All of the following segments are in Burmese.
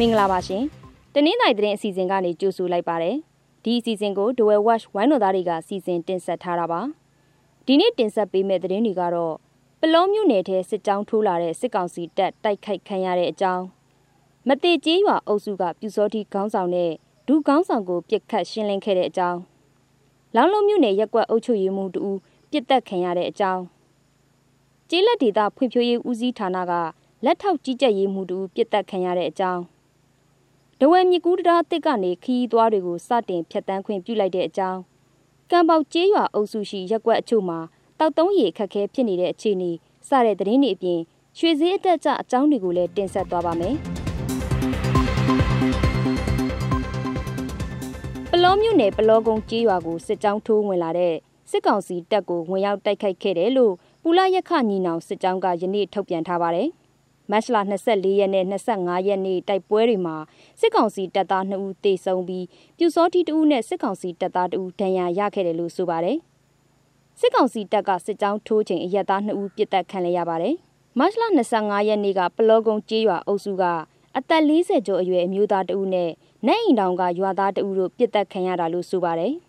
မင်္ဂလာပါရှင်တနင်္လာရီသတင်းအစီအစဉ်ကနေကြိုဆိုလိုက်ပါတယ်ဒီအစီအစဉ်ကို Dwell Watch ဝိုင်းတော်သားတွေကစီစဉ်တင်ဆက်ထားတာပါဒီနေ့တင်ဆက်ပေးမယ့်သတင်းတွေကတော့ပလောမြို့နယ်ထဲစစ်ကြောင်းထိုးလာတဲ့စစ်ကောင်စီတပ်တိုက်ခိုက်ခံရတဲ့အကြောင်းမတေကျေးရွာအုပ်စုကပြူစောတိခေါင်းဆောင်နဲ့ဒူခေါင်းဆောင်ကိုပြစ်ခတ်ရှင်းလင်းခဲ့တဲ့အကြောင်းလောင်လုံးမြို့နယ်ရက်ကွက်အုပ်ချုပ်ရေးမှူးတူပြစ်တက်ခံရတဲ့အကြောင်းကျေးလက်ဒေသဖွံ့ဖြိုးရေးဦးစီးဌာနကလက်ထောက်ကြီးကြပ်ရေးမှူးတူပြစ်တက်ခံရတဲ့အကြောင်း ဒဝဲမြကူးတရားတစ်ကနေခီးသွားတွေကိုစတင်ဖျက်တမ်းခွင့်ပြုလိုက်တဲ့အကြောင်းကံပေါက်ကျေးရွာအုပ်စုရှိရက်ကွက်အချို့မှာတောက်တုံးရီခက်ခဲဖြစ်နေတဲ့အခြေအနေစတဲ့သတင်းတွေအပြင်ရွှေစည်းအတက်ကြအကြောင်းတွေကိုလည်းတင်ဆက်သွားပါမယ်ပလောမြို့နယ်ပလောကုန်းကျေးရွာကိုစစ်ကြောင်းထိုးဝင်လာတဲ့စစ်ကောင်စီတပ်ကိုဝင်ရောက်တိုက်ခိုက်ခဲ့တယ်လို့ပူလာရက်ခညီနောင်စစ်ကြောင်းကယနေ့ထုတ်ပြန်ထားပါတယ်။ မတ်လ24ရက်နဲ့25ရက်နေ့တိုက်ပွဲတွေမှာစစ်ကောင်စီတပ်သား2ဦးသေဆုံးပြီးပြူစောတိ2ဦးနဲ့စစ်ကောင်စီတပ်သား2ဦးဒဏ်ရာရခဲ့တယ်လို့ဆိုပါတယ်။စစ်ကောင်စီတပ်ကစစ်ကြောင်းထိုးချိန်အရက်သား2ဦးပြစ်တက်ခံရရပါတယ်။မတ်လ25ရက်နေ့ကပလောကုံကျေးရွာအုပ်စုကအသက်40ကျော်အရွယ်အမျိုးသား2ဦးနဲ့နိုင်အိမ်တောင်ကရွာသား2ဦးတို့ပြစ်တက်ခံရတာလို့ဆိုပါတယ်။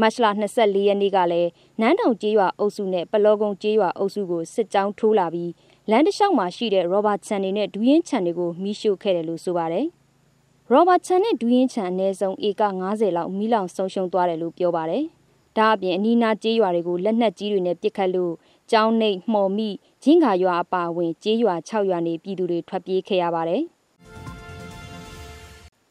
မတ်လ24ရက်နေ့ကလည်းနန်းတောင်ကျေးရွာအုပ်စုနဲ့ပလောကုံကျေးရွာအုပ်စုကိုစစ်ကြောင်းထိုးလာပြီး လမ်းတစ်လျှောက်မှာရှိတဲ့ရောဘာချန်တွေနဲ့ဒူးရင်ချန်တွေကိုမီးရှို့ခဲ့တယ်လို့ဆိုပါတယ်။ရောဘာချန်နဲ့ဒူးရင်ချန်အနည်းဆုံးဧက90လောက်မီးလောင်ဆုံးရှုံးသွားတယ်လို့ပြောပါတယ်။ဒါအပြင်အနီးနားကျေးရွာတွေကိုလက်နက်ကြီးတွေနဲ့ပစ်ခတ်လို့ကျောင်းနှိပ်မှော်မိဂျင်းခါရွာအပါအဝင်ကျေးရွာ6ရွာနေပြည်သူတွေထွက်ပြေးခဲ့ရပါတယ်။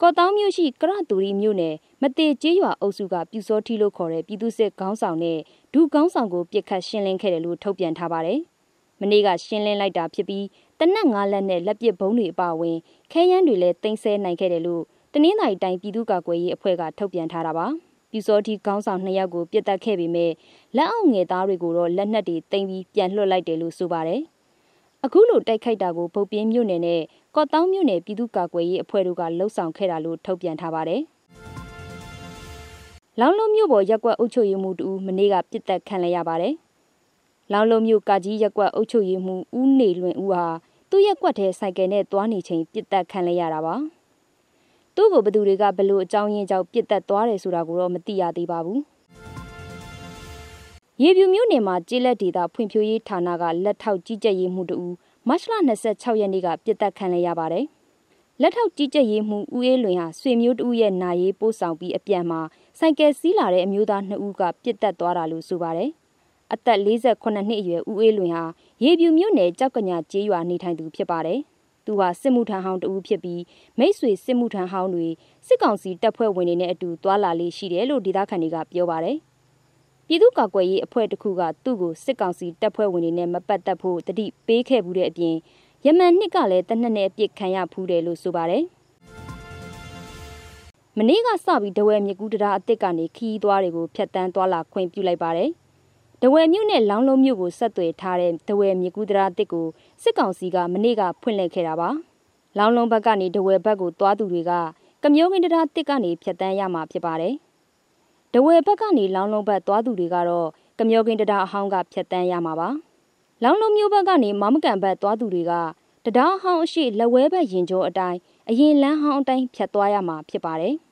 ကော့တောင်းမြို့ရှိကရတူရီမြို့နယ်မတေကျေးရွာအုပ်စုကပြူစောထီလို့ခေါ်တဲ့ပြည်သူစစ်ခေါင်းဆောင်နဲ့ဒူခေါင်းဆောင်ကိုပြစ်ခတ်ရှင်းလင်းခဲ့တယ်လို့ထုတ်ပြန်ထားပါတယ်။ မနေ့ကရှင်းလင်းလိုက်တာဖြစ်ပြီးတနက်ငါးလက်နဲ့လက်ပစ်ဘုံတွေအပါအဝင်ခဲယမ်းတွေလည်းတင်ဆက်နိုင်ခဲ့တယ်လို့တနင်္သာရီတိုင်းပြည်သူ့ကာကွယ်ရေးအဖွဲ့ကထုတ်ပြန်ထားတာပါပြူစောတိခေါင်းဆောင်နှစ်ယောက်ကိုပြစ်တက်ခဲ့ပေမဲ့လက်အောက်ငယ်သားတွေကိုတော့လက်နက်တွေတင်ပြီးပြန်လွှတ်လိုက်တယ်လို့ဆိုပါတယ်အခုလိုတိုက်ခိုက်တာကိုဗုတ်ပြင်းမြို့နယ်နဲ့ကော့တောင်းမြို့နယ်ပြည်သူ့ကာကွယ်ရေးအဖွဲ့တို့ကလှုပ်ဆောင်ခဲ့တာလို့ထုတ်ပြန်ထားပါတယ်လောင်လုံးမြို့ပေါ်ရက်ကွက်အုပ်ချုပ်ရေးမှူးတူမနေ့ကပြစ်တက်ခံလိုက်ရပါတယ်။ လောင်လုံးမြို့ကကြီးရက်ကွက်အုပ်ချုပ်ရေးမှူးဦးနေလွင်ဦးဟာသူ့ရက်ကွက်ထဲစိုက်ကယ်နဲ့သွားနေချိန်ပြစ်တက်ခံလိုက်ရတာပါသူ့ကိုဘသူတွေကဘလို့အကြောင်းရင်းကြောင့်ပြစ်တက်သွားတယ်ဆိုတာကိုတော့မသိရသေးပါဘူးရေပြူမြို့နယ်မှာကျေးလက်ဒေသဖွံ့ဖြိုးရေးဌာနကလက်ထောက်ကြီးကြပ်ရေးမှူးတူမတ်လ26ရက်နေ့ကပြစ်တက်ခံလိုက်ရပါတယ်လက်ထောက်ကြီးကြပ်ရေးမှူးဦးအေးလွင်ဟာဆွေမျိုးတူရဲ့နာရေးပို့ဆောင်ပြီးအပြန်မှာစိုက်ကယ်စီးလာတဲ့အမျိုးသား2ဦးကပြစ်တက်သွားတာလို့ဆိုပါတယ် အသက်48နှစ်အရွယ်ဦးအေးလွင်ဟာရေပြူမြို့နယ်ကြောက်ကညာကျေးရွာနေထိုင်သူဖြစ်ပါတယ်။သူဟာစစ်မှုထမ်းဟောင်းတဦးဖြစ်ပြီးမိတ်ဆွေစစ်မှုထမ်းဟောင်းတွေစစ်ကောင်စီတပ်ဖွဲ့ဝင်တွေနဲ့အတူတွာလာလေးရှိတယ်လို့ဒေသခံတွေကပြောပါတယ်။ပြည်သူ့ကာကွယ်ရေးအဖွဲ့တစ်ခုကသူ့ကိုစစ်ကောင်စီတပ်ဖွဲ့ဝင်တွေနဲ့မပတ်သက်ဖို့တတိပေးခဲ့မှုတဲ့အပြင်ယမန်နှစ်ကလည်းတနက်နဲ့အပြစ်ခံရဖူးတယ်လို့ဆိုပါတယ်။မနေ့ကစပြီးဒဝဲမြကူးတရားအစ်စ်ကနေခီးသွားတွေကိုဖျက်တမ်းသွားလာခွင့်ပြုလိုက်ပါတယ်။ ဒဝယ်မြို့နဲ့လောင်းလုံးမြို့ကိုဆက်သွယ်ထားတဲ့ဒဝယ်မြေကူးတရာတစ်ကိုစစ်ကောင်စီကမနေ့ကဖွင့်လှစ်ခဲ့တာပါ။လောင်းလုံးဘက်ကနေဒဝယ်ဘက်ကိုသွားသူတွေကကမျိုးကင်းတရာတစ်ကနေဖြတ်တန်းရမှာဖြစ်ပါတယ်။ဒဝယ်ဘက်ကနေလောင်းလုံးဘက်သွားသူတွေကတော့ကမျိုးကင်းတရာအဟောင်းကဖြတ်တန်းရမှာပါ။လောင်းလုံးမြို့ဘက်ကနေမမကန်ဘက်သွားသူတွေကတံတားအဟောင်းအရှိလက်ဝဲဘက်ရင်ကျော်အတိုင်းအရင်လမ်းဟောင်းအတိုင်းဖြတ်သွားရမှာဖြစ်ပါတယ်။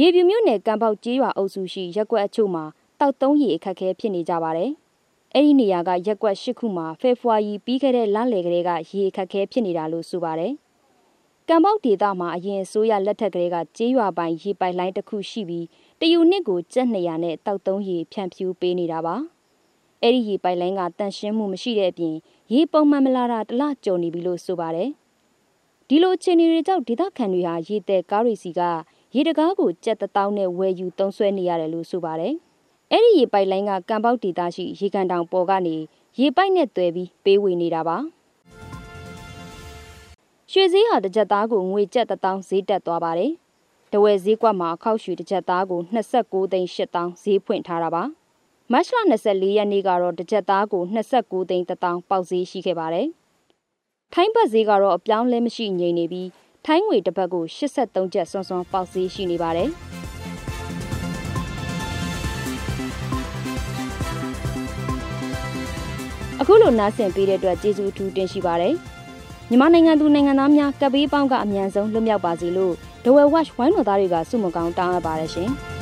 ရေပြူမြို့နယ်ကံပေါက်ကျေးရွာအုပ်စုရှိရက်ကွက်အချို့မှာ တောက်သုံးရည်အခက်အခဲဖြစ်နေကြပါတယ်။အဲ့ဒီနေရာကရက်ကွက်၈ခုမှာဖေဖော်ဝါရီပြီးခဲ့တဲ့လလယ်ကလေးကရေအခက်အခဲဖြစ်နေတာလို့ဆိုပါတယ်။ကံပေါက်ဒေသမှာအရင်အစိုးရလက်ထက်ကလေးကကျေးရွာပိုင်ရေပိုက်လိုင်းတစ်ခုရှိပြီးတယူနှစ်ကိုကျက်200နဲ့တောက်သုံးရေဖြန့်ဖြူးပေးနေတာပါ။အဲ့ဒီရေပိုက်လိုင်းကတန့်ရှင်းမှုမရှိတဲ့အပြင်ရေပုံမှန်မလာတာတလကြော်နေပြီလို့ဆိုပါတယ်။ဒီလိုအခြေအနေတွေကြောင့်ဒေသခံတွေဟာရေတဲ့ကားရီစီကရေတကားကိုကြက်တထောင်းနဲ့ဝယ်ယူသုံးဆွဲနေရတယ်လို့ဆိုပါတယ်။ အဲ့ဒီရေပိုက်လိုင်းကကံပေါက်ဒေသရှိရေကန်တောင်ပေါ်ကနေရေပိုက်နဲ့တွဲပြီးပေးဝေနေတာပါရွှေဈေးဟာတစ်ကြက်သားကိုငွေကျပ်1000ဈေးတက်သွားပါတယ်တဝယ်ဈေးကွက်မှာအခောက်ရွှေတစ်ကြက်သားကို29သိန်း8000ဈေးဖွင့်ထားတာပါမတ်လ24ရက်နေ့ကတော့တစ်ကြက်သားကို29သိန်း1000ပေါက်ဈေးရှိခဲ့ပါတယ်ထိုင်းဘတ်ဈေးကတော့အပြောင်းလဲမရှိငြိမ်နေပြီးထိုင်းငွေတစ်ပတ်ကို83ကျပ်စွန်းစွန်းပေါက်ဈေးရှိနေပါတယ်။ အခုလိုနားဆင်ပေးတဲ့အတွက်ကျေးဇူးအထူးတင်ရှိပါတယ်။မြန်မာနိုင်ငံသူနိုင်ငံသားများကပ်ဘေးပေါင်းကအမြန်ဆုံးလွတ်မြောက်ပါစေလို့ဒဝဲဝက်ဝိုင်းတော်သားတွေကစုမကောင်းတောင်းအပ်ပါတယ်ရှင်။